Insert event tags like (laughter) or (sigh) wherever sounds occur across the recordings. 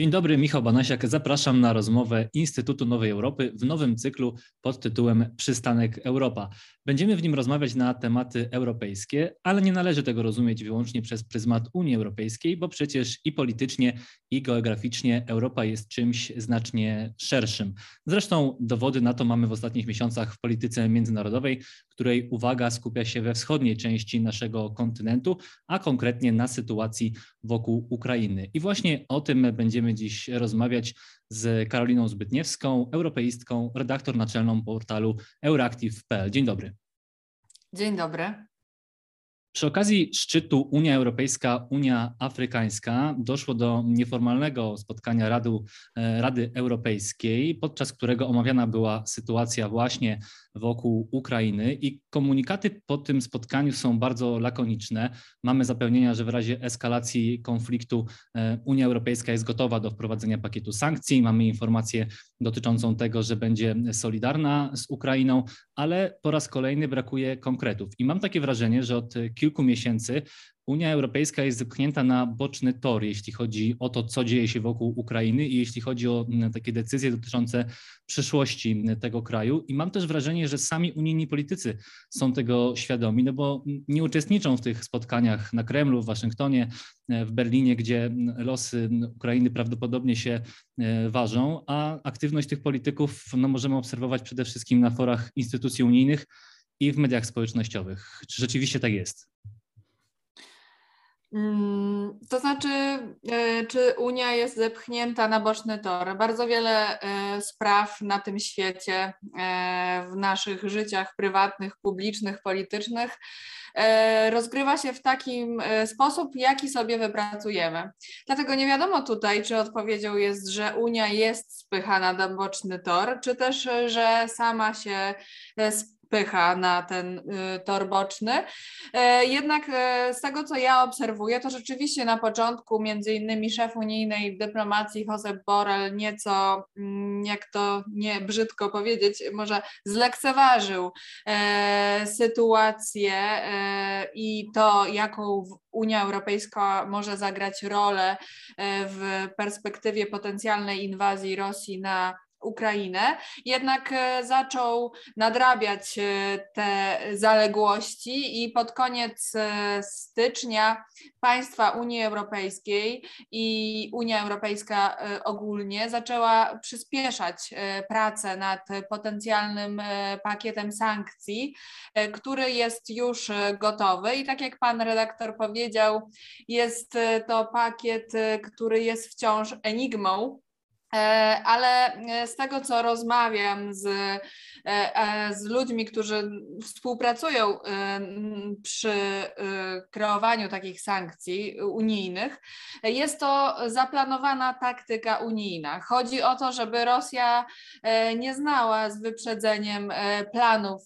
Dzień dobry, Michał Banasiak. Zapraszam na rozmowę Instytutu Nowej Europy w nowym cyklu pod tytułem Przystanek Europa. Będziemy w nim rozmawiać na tematy europejskie, ale nie należy tego rozumieć wyłącznie przez pryzmat Unii Europejskiej, bo przecież i politycznie, i geograficznie Europa jest czymś znacznie szerszym. Zresztą dowody na to mamy w ostatnich miesiącach w polityce międzynarodowej, której uwaga skupia się we wschodniej części naszego kontynentu, a konkretnie na sytuacji wokół Ukrainy. I właśnie o tym będziemy dziś rozmawiać z Karoliną Zbytniewską, europeistką, redaktor naczelną portalu Euractiv.pl. Dzień dobry. Dzień dobry. Przy okazji szczytu Unia Europejska, Unia Afrykańska doszło do nieformalnego spotkania Radu, e, Rady Europejskiej, podczas którego omawiana była sytuacja właśnie wokół Ukrainy i komunikaty po tym spotkaniu są bardzo lakoniczne. Mamy zapewnienia, że w razie eskalacji konfliktu e, Unia Europejska jest gotowa do wprowadzenia pakietu sankcji. Mamy informację dotyczącą tego, że będzie solidarna z Ukrainą, ale po raz kolejny brakuje konkretów. I mam takie wrażenie, że od kilku miesięcy Unia Europejska jest zepchnięta na boczny tor, jeśli chodzi o to, co dzieje się wokół Ukrainy i jeśli chodzi o takie decyzje dotyczące przyszłości tego kraju. I mam też wrażenie, że sami unijni politycy są tego świadomi, no bo nie uczestniczą w tych spotkaniach na Kremlu, w Waszyngtonie, e, w Berlinie, gdzie losy Ukrainy prawdopodobnie się e, ważą, a aktywność tych polityków no, możemy obserwować przede wszystkim na forach instytucji unijnych i w mediach społecznościowych. Czy rzeczywiście tak jest? Mm, to znaczy, e, czy Unia jest zepchnięta na boczny tor? Bardzo wiele e, spraw na tym świecie, e, w naszych życiach prywatnych, publicznych, politycznych, rozgrywa się w takim sposób, jaki sobie wypracujemy. Dlatego nie wiadomo tutaj, czy odpowiedzią jest, że Unia jest spychana na boczny tor, czy też, że sama się wpycha na ten y, tor boczny. E, jednak e, z tego, co ja obserwuję, to rzeczywiście na początku między innymi szef unijnej dyplomacji Josep Borrell nieco, mm, jak to nie brzydko powiedzieć, może zlekceważył e, sytuację i to, jaką Unia Europejska może zagrać rolę w perspektywie potencjalnej inwazji Rosji na Ukrainę, jednak e, zaczął nadrabiać e, te zaległości i pod koniec e, stycznia państwa Unii Europejskiej i Unia Europejska ogólnie zaczęła przyspieszać pracę nad potencjalnym pakietem sankcji, który jest już gotowy. I tak jak pan redaktor powiedział, jest to pakiet, który jest wciąż enigmą ale e, z tego, co rozmawiam z, e, z ludźmi, którzy współpracują przy kreowaniu takich sankcji unijnych, jest to zaplanowana taktyka unijna. Chodzi o to, żeby Rosja nie znała z wyprzedzeniem planów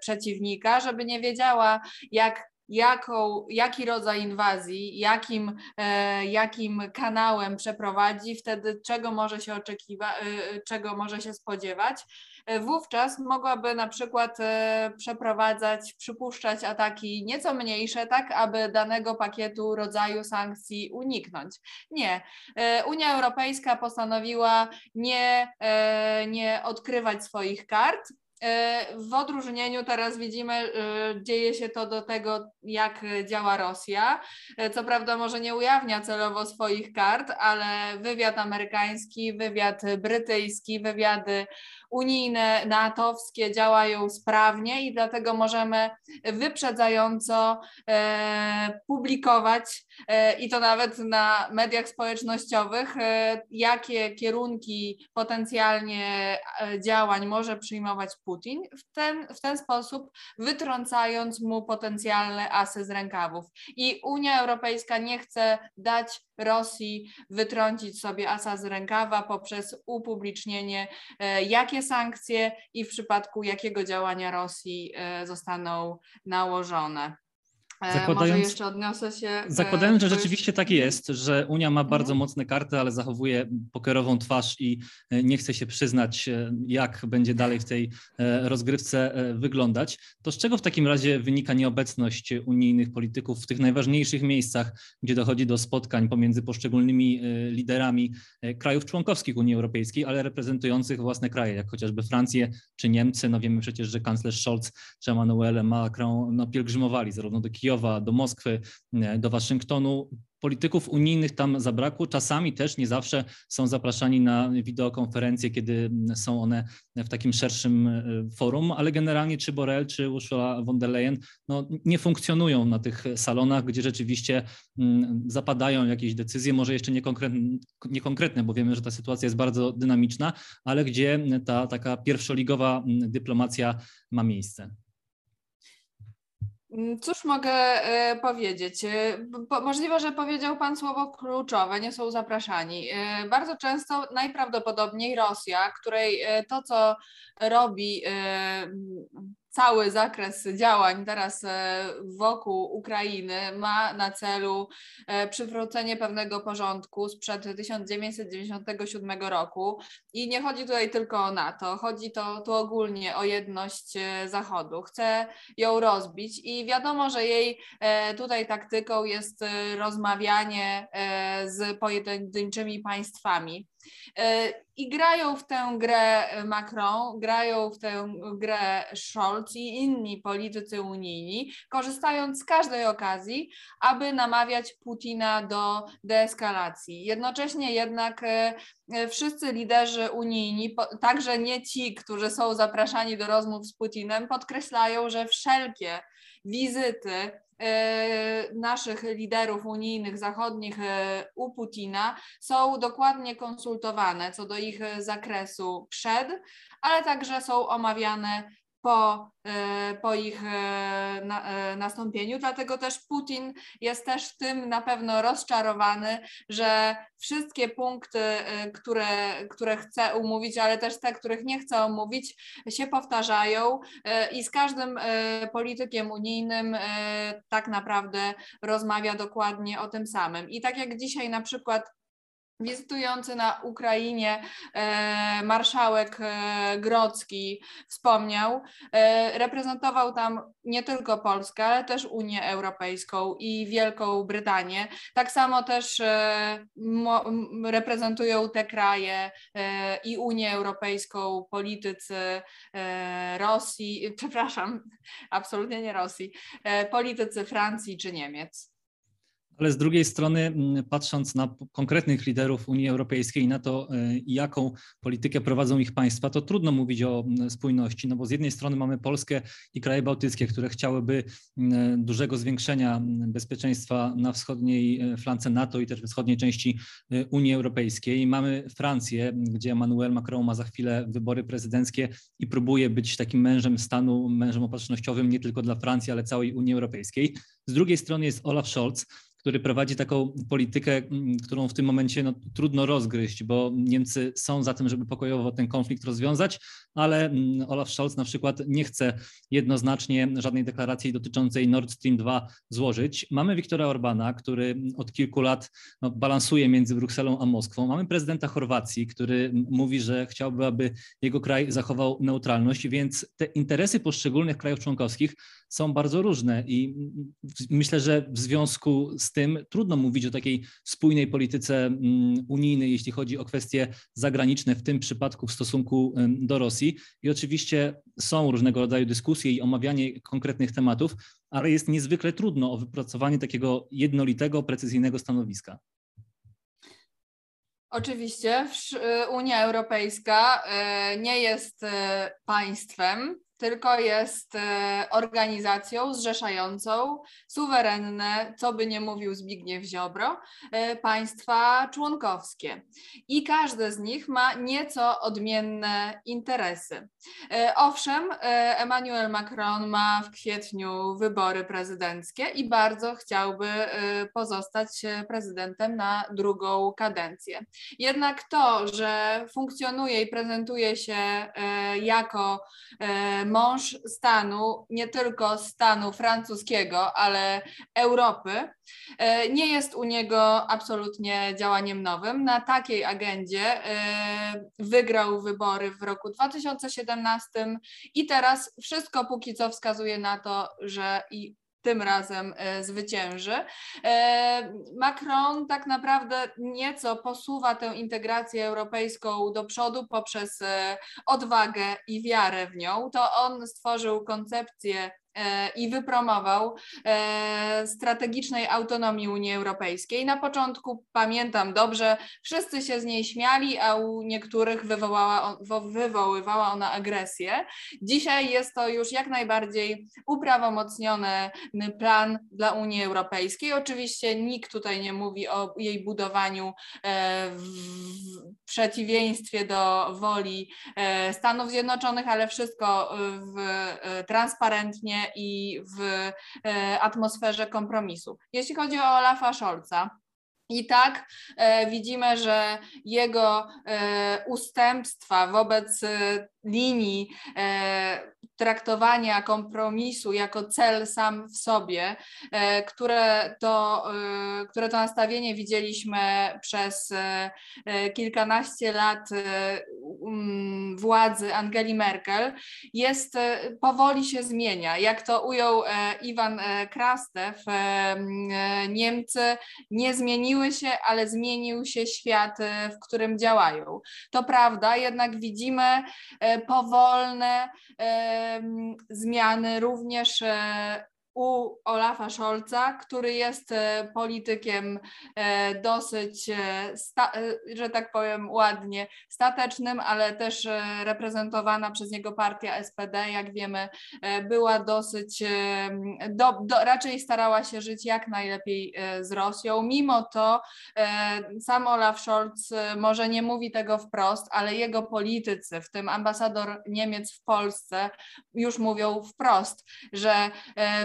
przeciwnika, żeby nie wiedziała, jak jaką, jaki rodzaj inwazji, jakim, e, jakim kanałem przeprowadzi, wtedy czego może się oczekiwać, e, czego może się spodziewać. E, wówczas mogłaby na przykład przeprowadzać, przypuszczać ataki nieco mniejsze, tak aby danego pakietu rodzaju sankcji uniknąć. Nie. Unia Europejska postanowiła nie, nie odkrywać swoich kart, w odróżnieniu teraz widzimy, e, dzieje się to do tego, jak działa Rosja. E, co prawda może nie ujawnia celowo swoich kart, ale wywiad amerykański, wywiad brytyjski, wywiady unijne, natowskie działają sprawnie i dlatego możemy wyprzedzająco e, publikować e, i to nawet na mediach społecznościowych, e, jakie kierunki potencjalnie działań może przyjmować Putin, w ten, w ten sposób wytrącając mu potencjalne asy z rękawów. I Unia Europejska nie chce dać Rosji wytrącić sobie asa z rękawa poprzez upublicznienie, jakie sankcje i w przypadku jakiego działania Rosji e, zostaną nałożone. E, zakładając, Może jeszcze odniosę się. E, zakładając, że rzeczywiście tak jest, że Unia ma bardzo mhm. mocne karty, ale zachowuje pokerową twarz i e, nie chce się przyznać, jak będzie dalej w tej rozgrywce wyglądać, to z czego w takim razie wynika nieobecność unijnych polityków w tych najważniejszych miejscach, gdzie dochodzi do spotkań pomiędzy poszczególnymi liderami krajów członkowskich Unii Europejskiej, ale reprezentujących własne kraje, jak chociażby Francję czy Niemcy. No wiemy przecież, że kanclerz Scholz czy Emmanuel Macron no, pielgrzymowali zarówno do Kijowa, Kijowa, do Moskwy, e, do Waszyngtonu. Polityków unijnych tam zabrakło. Czasami też nie zawsze są zapraszani na wideokonferencje, kiedy są one w takim szerszym e, forum, ale generalnie czy Borrell, czy Ursula von der Leyen no, nie funkcjonują na tych salonach, gdzie rzeczywiście mm, zapadają jakieś decyzje, może jeszcze niekonkretne, niekonkretne, bo wiemy, że ta sytuacja jest bardzo dynamiczna, ale gdzie ta taka pierwszoligowa mm, dyplomacja ma miejsce. Mm, cóż mogę e, powiedzieć? E, możliwe, że powiedział Pan słowo kluczowe, nie są zapraszani. E, bardzo często najprawdopodobniej Rosja, której to, co robi cały zakres działań teraz e, wokół Ukrainy ma na celu e, przywrócenie pewnego porządku sprzed 1997 roku. I nie chodzi tutaj tylko o NATO, chodzi to tu ogólnie o jedność e, Zachodu. Chce ją rozbić i wiadomo, że jej tutaj taktyką jest rozmawianie z pojedynczymi państwami. E, I grają w tę grę Macron, grają w tę grę Scholz i inni politycy unijni, korzystając z każdej okazji, aby namawiać Putina do deeskalacji. Jednocześnie jednak e, e, wszyscy liderzy unijni, także nie ci, którzy są zapraszani do rozmów z Putinem, podkreślają, że wszelkie wizyty E, naszych liderów unijnych, zachodnich e, u Putina są dokładnie konsultowane co do ich zakresu przed, ale także są omawiane po, e, po ich e, e, nastąpieniu. Dlatego też Putin jest też tym na pewno rozczarowany, że wszystkie punkty, które, które chce umówić, ale też te, których nie chce omówić, się powtarzają i z każdym politykiem unijnym tak naprawdę rozmawia dokładnie o tym samym. I tak jak dzisiaj na przykład wizytujący na Ukrainie e, marszałek e, Grodzki wspomniał, e, reprezentował tam nie tylko Polskę, ale też Unię Europejską i Wielką Brytanię. Tak samo też reprezentują te kraje i Unię Europejską politycy Rosji, przepraszam, absolutnie nie Rosji, politycy Francji czy Niemiec. Ale z drugiej strony, mm, patrząc na konkretnych liderów Unii Europejskiej i na to, e, jaką politykę prowadzą ich państwa, to trudno mówić o mm, spójności, no bo z jednej strony mamy Polskę i kraje bałtyckie, które chciałyby mm, dużego zwiększenia bezpieczeństwa na wschodniej e, flance NATO i też wschodniej części e, Unii Europejskiej. Mamy Francję, gdzie Emmanuel Macron ma za chwilę wybory prezydenckie i próbuje być takim mężem stanu, mężem opatrznościowym nie tylko dla Francji, ale całej Unii Europejskiej. Z drugiej strony jest Olaf Scholz, który prowadzi taką politykę, mm, którą w tym momencie no, trudno rozgryźć, bo Niemcy są za tym, żeby pokojowo ten konflikt rozwiązać, ale mm, Olaf Scholz na przykład nie chce jednoznacznie żadnej deklaracji dotyczącej Nord Stream 2 złożyć. Mamy Viktora Orbana, który od kilku lat no, balansuje między Brukselą a Moskwą. Mamy prezydenta Chorwacji, który mówi, że chciałby, aby jego kraj zachował neutralność, więc te interesy poszczególnych krajów członkowskich są bardzo różne i myślę, że w związku z tym trudno mówić o takiej spójnej polityce mm, unijnej, jeśli chodzi o kwestie zagraniczne, w tym przypadku w stosunku do Rosji. I oczywiście są różnego rodzaju dyskusje i omawianie konkretnych tematów, ale jest niezwykle trudno o wypracowanie takiego jednolitego, precyzyjnego stanowiska. Oczywiście Unia Europejska e, nie jest e, państwem, tylko jest e, organizacją zrzeszającą suwerenne, co by nie mówił Zbigniew Ziobro, e, państwa członkowskie. I każde z nich ma nieco odmienne interesy. E, owszem, Emmanuel Macron ma w kwietniu wybory prezydenckie i bardzo chciałby pozostać prezydentem na drugą kadencję. Jednak to, że funkcjonuje i prezentuje się jako mąż stanu, nie tylko stanu francuskiego, ale Europy, nie jest u niego absolutnie działaniem nowym. Na takiej agendzie wygrał wybory w roku 2017 i teraz wszystko póki co wskazuje na to, że i tym razem e, zwycięży. E, Macron tak naprawdę nieco posuwa tę integrację europejską do przodu poprzez e, odwagę i wiarę w nią. To on stworzył koncepcję i wypromował e, strategicznej autonomii Unii Europejskiej. Na początku pamiętam dobrze, wszyscy się z niej śmiali, a u niektórych wywołała, wywoływała ona agresję. Dzisiaj jest to już jak najbardziej uprawomocniony plan dla Unii Europejskiej. Oczywiście nikt tutaj nie mówi o jej budowaniu e, w przeciwieństwie do woli Stanów Zjednoczonych, ale wszystko w, transparentnie i w e, atmosferze kompromisu. Jeśli chodzi o Olafa Scholza, i tak e, widzimy, że jego e, ustępstwa wobec linii e, traktowania kompromisu jako cel sam w sobie, e, które, to, e, które to nastawienie widzieliśmy przez kilkanaście lat um, władzy Angeli Merkel, jest powoli się zmienia. Jak to ujął Iwan Krastew, Niemcy nie zmieniły się, ale zmienił się świat, w którym działają. To prawda, jednak widzimy powolne zmiany również e, u Olafa Scholza, który jest e, politykiem e, dosyć, e, że tak powiem ładnie, statecznym, ale też reprezentowana przez niego partia SPD, jak wiemy, była dosyć, do, do, raczej starała się żyć jak najlepiej z Rosją. Mimo to sam Olaf Scholz może nie mówi tego wprost, ale jego politycy, w tym ambasador Niemiec w Polsce, już mówią wprost, że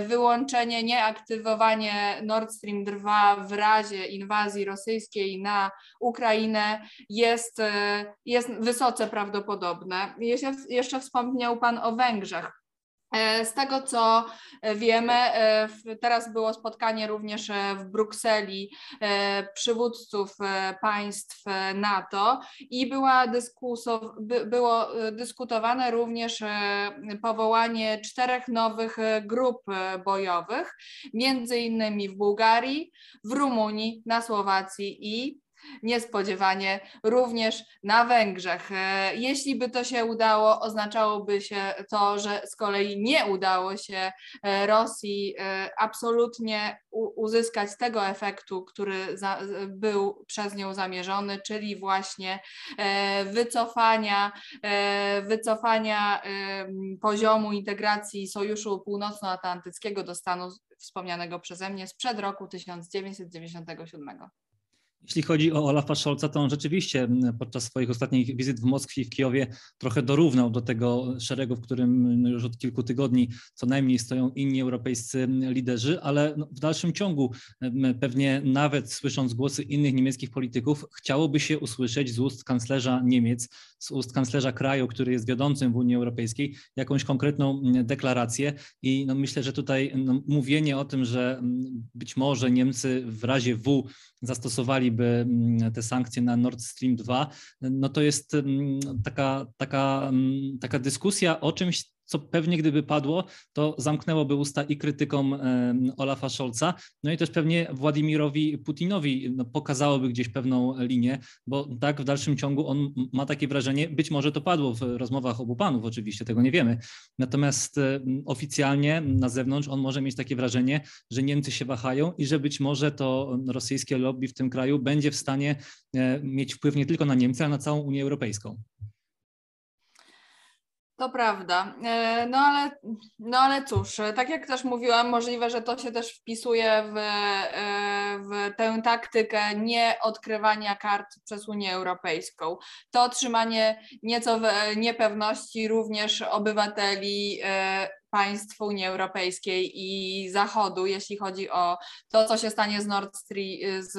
wy wyłączenie, nieaktywowanie Nord Stream 2 w razie inwazji rosyjskiej na Ukrainę jest, e, jest wysoce prawdopodobne. Jeszcze wspomniał Pan o Węgrzech. E, z tego co wiemy, e, teraz było spotkanie również e, w Brukseli przywódców państw NATO i była było dyskutowane również powołanie czterech nowych grup bojowych, między innymi w Bułgarii, w Rumunii, na Słowacji i niespodziewanie również na Węgrzech. E, jeśli by to się udało, oznaczałoby się to, że z kolei nie udało się e, Rosji e, absolutnie uzyskać tego efektu, który za, był przez nią zamierzony, czyli właśnie wycofania, wycofania poziomu integracji Sojuszu Północnoatlantyckiego do stanu wspomnianego przeze mnie sprzed roku 1997. Jeśli chodzi o Olafa Scholza, to on rzeczywiście podczas swoich ostatnich wizyt w Moskwie i w Kijowie trochę dorównał do tego szeregu, w którym już od kilku tygodni co najmniej stoją inni europejscy liderzy, ale no, w dalszym ciągu pewnie nawet słysząc głosy innych niemieckich polityków, chciałoby się usłyszeć z ust kanclerza Niemiec, z ust kanclerza kraju, który jest wiodącym w Unii Europejskiej, jakąś konkretną deklarację. I no, myślę, że tutaj no, mówienie o tym, że być może Niemcy w razie W zastosowaliby mm, te sankcje na Nord Stream 2, no to jest mm, taka, taka, mm, taka dyskusja o czymś, co pewnie gdyby padło, to zamknęłoby usta i krytykom Olafa Scholza, no i też pewnie Władimirowi Putinowi no, pokazałoby gdzieś pewną linię, bo tak w dalszym ciągu on ma takie wrażenie, być może to padło w rozmowach obu panów, oczywiście tego nie wiemy, natomiast oficjalnie na zewnątrz on może mieć takie wrażenie, że Niemcy się wahają i że być może to rosyjskie lobby w tym kraju będzie w stanie e, mieć wpływ nie tylko na Niemcy, ale na całą Unię Europejską. To prawda. E, no ale, no ale cóż, tak jak też mówiłam, możliwe, że to się też wpisuje w, e, w tę taktykę nieodkrywania kart przez Unię Europejską. To trzymanie nieco w niepewności również obywateli e, państw Unii Europejskiej i Zachodu, jeśli chodzi o to, co się stanie z Nord Stream, z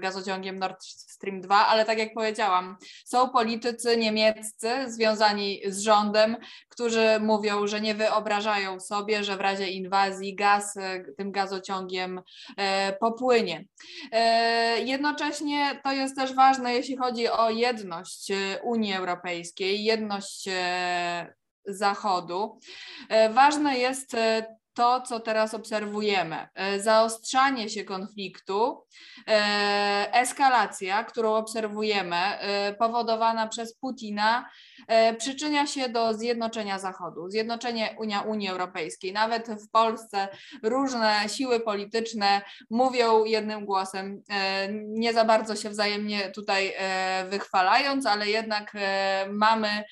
gazociągiem Nord Stream 2, ale tak jak powiedziałam, są politycy niemieccy związani z rządem, którzy mówią, że nie wyobrażają sobie, że w razie inwazji gaz tym gazociągiem e, popłynie. E, jednocześnie to jest też ważne, jeśli chodzi o jedność Unii Europejskiej, jedność e, Zachodu. Ważne jest to, co teraz obserwujemy. E, zaostrzanie się konfliktu, e, eskalacja, którą obserwujemy, e, powodowana przez Putina, przyczynia się do zjednoczenia Zachodu, zjednoczenia Unia, Unii Europejskiej. Nawet w Polsce różne siły polityczne mówią jednym głosem, nie za bardzo się wzajemnie tutaj wychwalając, ale jednak mamy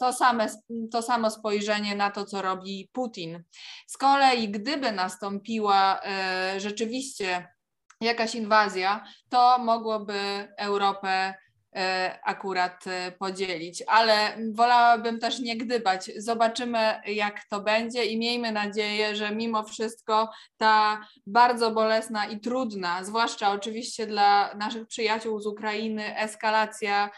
to, same, to samo spojrzenie na to, co robi Putin. Z kolei, gdyby nastąpiła e, rzeczywiście jakaś inwazja, to mogłoby Europę E, akurat e, podzielić, ale wolałabym też nie gdybać. Zobaczymy, jak to będzie i miejmy nadzieję, że mimo wszystko ta bardzo bolesna i trudna, zwłaszcza oczywiście dla naszych przyjaciół z Ukrainy, eskalacja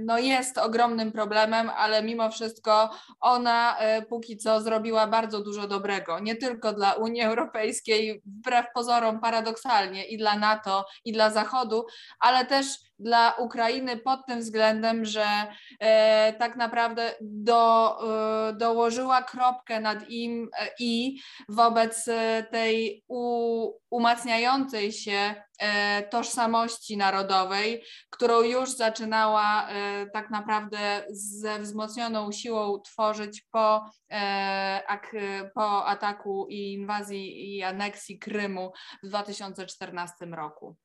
no jest ogromnym problemem, ale mimo wszystko ona e, póki co zrobiła bardzo dużo dobrego, nie tylko dla Unii Europejskiej, wbrew pozorom paradoksalnie i dla NATO, i dla Zachodu, ale też dla Ukrainy pod tym względem, że e, tak naprawdę do, e, dołożyła kropkę nad im e, i wobec tej u, umacniającej się tożsamości narodowej, którą już zaczynała tak naprawdę ze wzmocnioną siłą tworzyć po, po ataku i inwazji i aneksji Krymu w 2014 roku.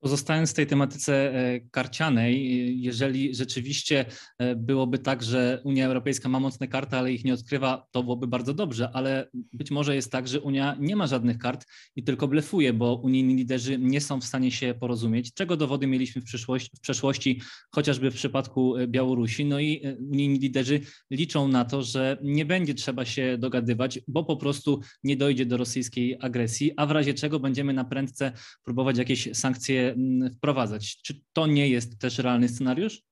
Pozostając w tej tematyce e, karcianej, jeżeli rzeczywiście e, byłoby tak, że Unia Europejska ma mocne karty, ale ich nie odkrywa, to byłoby bardzo dobrze, ale być może jest tak, że Unia nie ma żadnych kart i tylko blefuje, bo unijni liderzy nie są w stanie się porozumieć, czego dowody mieliśmy w, przyszłości, w przeszłości, chociażby w przypadku e, Białorusi. No i unijni liderzy liczą na to, że nie będzie trzeba się dogadywać, bo po prostu nie dojdzie do rosyjskiej agresji, a w razie czego będziemy na prędce próbować jakieś sankcje wprowadzać. Czy to nie jest też realny scenariusz?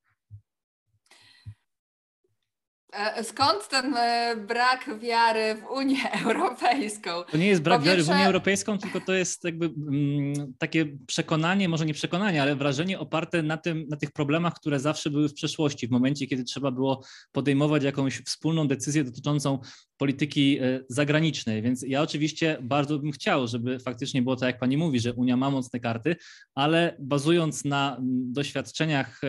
E, skąd ten e, brak wiary w Unię (laughs) Europejską? To nie jest brak wiary w Unię Europejską, tylko to jest jakby mm, takie przekonanie, może nie przekonanie, ale wrażenie oparte na, tym, na tych problemach, które zawsze były w przeszłości, w momencie, kiedy trzeba było podejmować jakąś wspólną decyzję dotyczącą polityki e, zagranicznej. Więc ja oczywiście bardzo bym chciał, żeby faktycznie było tak, jak pani mówi, że Unia ma mocne karty, ale bazując na mm, doświadczeniach,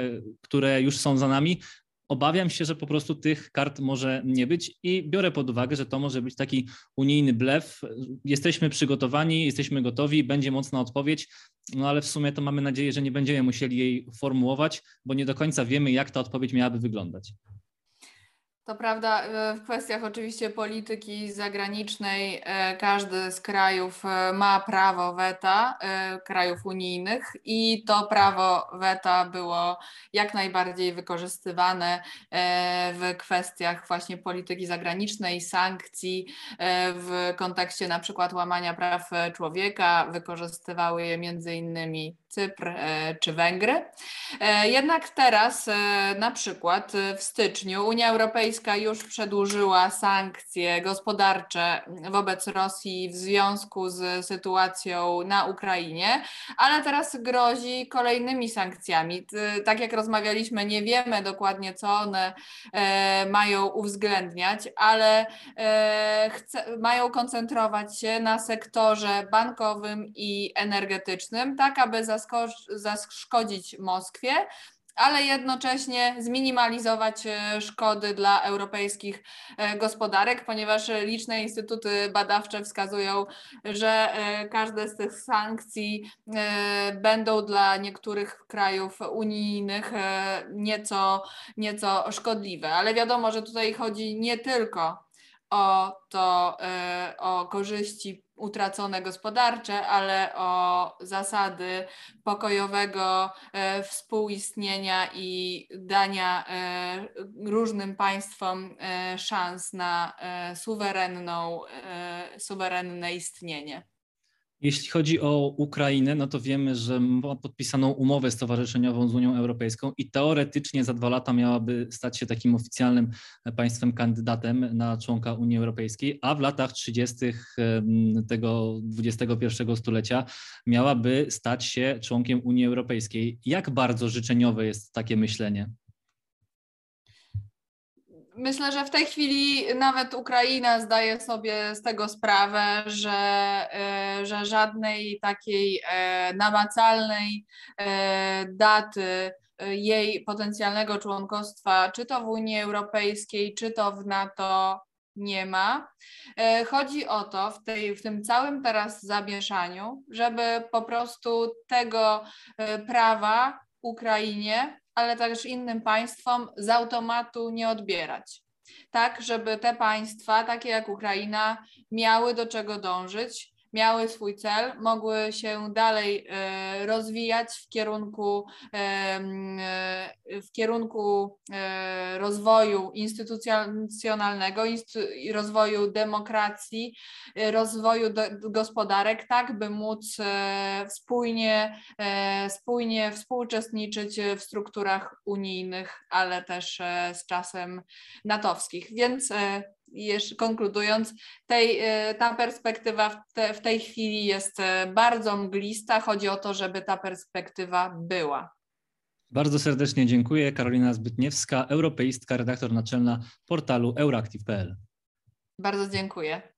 które już są za nami, Obawiam się, że po prostu tych kart może nie być i biorę pod uwagę, że to może być taki unijny blef. Jesteśmy przygotowani, jesteśmy gotowi, będzie mocna odpowiedź, no ale w sumie to mamy nadzieję, że nie będziemy musieli jej formułować, bo nie do końca wiemy, jak ta odpowiedź miałaby wyglądać. To prawda, e, w kwestiach oczywiście polityki zagranicznej e, każdy z krajów e, ma prawo weta, krajów unijnych, i to prawo weta było jak najbardziej wykorzystywane w kwestiach właśnie polityki zagranicznej, sankcji w kontekście na przykład łamania praw człowieka. Wykorzystywały je między innymi Cypr czy Węgry. Jednak teraz, na przykład w styczniu, Unia Europejska już przedłużyła sankcje gospodarcze wobec Rosji w związku z sytuacją na Ukrainie, ale teraz grozi kolejnymi sankcjami. Tak jak rozmawialiśmy, nie wiemy dokładnie, co one e, mają uwzględniać, ale e, chce, mają koncentrować się na sektorze bankowym i energetycznym, tak aby zaszkodzić Moskwie ale jednocześnie zminimalizować e, szkody dla europejskich e, gospodarek, ponieważ liczne instytuty badawcze wskazują, że e, każde z tych sankcji będą dla niektórych krajów unijnych nieco, nieco szkodliwe. Ale wiadomo, że tutaj chodzi nie tylko o to, o korzyści utracone gospodarcze, ale o zasady pokojowego e, współistnienia i dania e, różnym państwom e, szans na suwerenną, suwerenne istnienie. Jeśli chodzi o Ukrainę, no to wiemy, że ma podpisaną umowę stowarzyszeniową z Unią Europejską i teoretycznie za dwa lata miałaby stać się takim oficjalnym państwem kandydatem na członka Unii Europejskiej, a w latach 30. tego XXI stulecia miałaby stać się członkiem Unii Europejskiej. Jak bardzo życzeniowe jest takie myślenie? Myślę, że w tej chwili nawet Ukraina zdaje sobie z tego sprawę, że, e, że żadnej takiej e, namacalnej e, daty jej potencjalnego członkostwa, czy to w Unii Europejskiej, czy to w NATO, nie ma. Chodzi o to w, tej, w tym całym teraz zamieszaniu, żeby po prostu tego prawa Ukrainie ale też innym państwom z automatu nie odbierać. Tak, żeby te państwa, takie jak Ukraina, miały do czego dążyć, miały swój cel, mogły się dalej e, rozwijać w kierunku, e, e, w kierunku rozwoju instytucjonalnego, rozwoju demokracji, rozwoju gospodarek, tak by móc spójnie, spójnie współuczestniczyć w strukturach unijnych, ale też z czasem natowskich. Więc jeszcze konkludując, tej, e, ta perspektywa w, te, w tej chwili jest e, bardzo mglista. Chodzi o to, żeby ta perspektywa była. Bardzo serdecznie dziękuję. Karolina Zbytniewska, europeistka, redaktor naczelna portalu euractiv.pl. Bardzo dziękuję.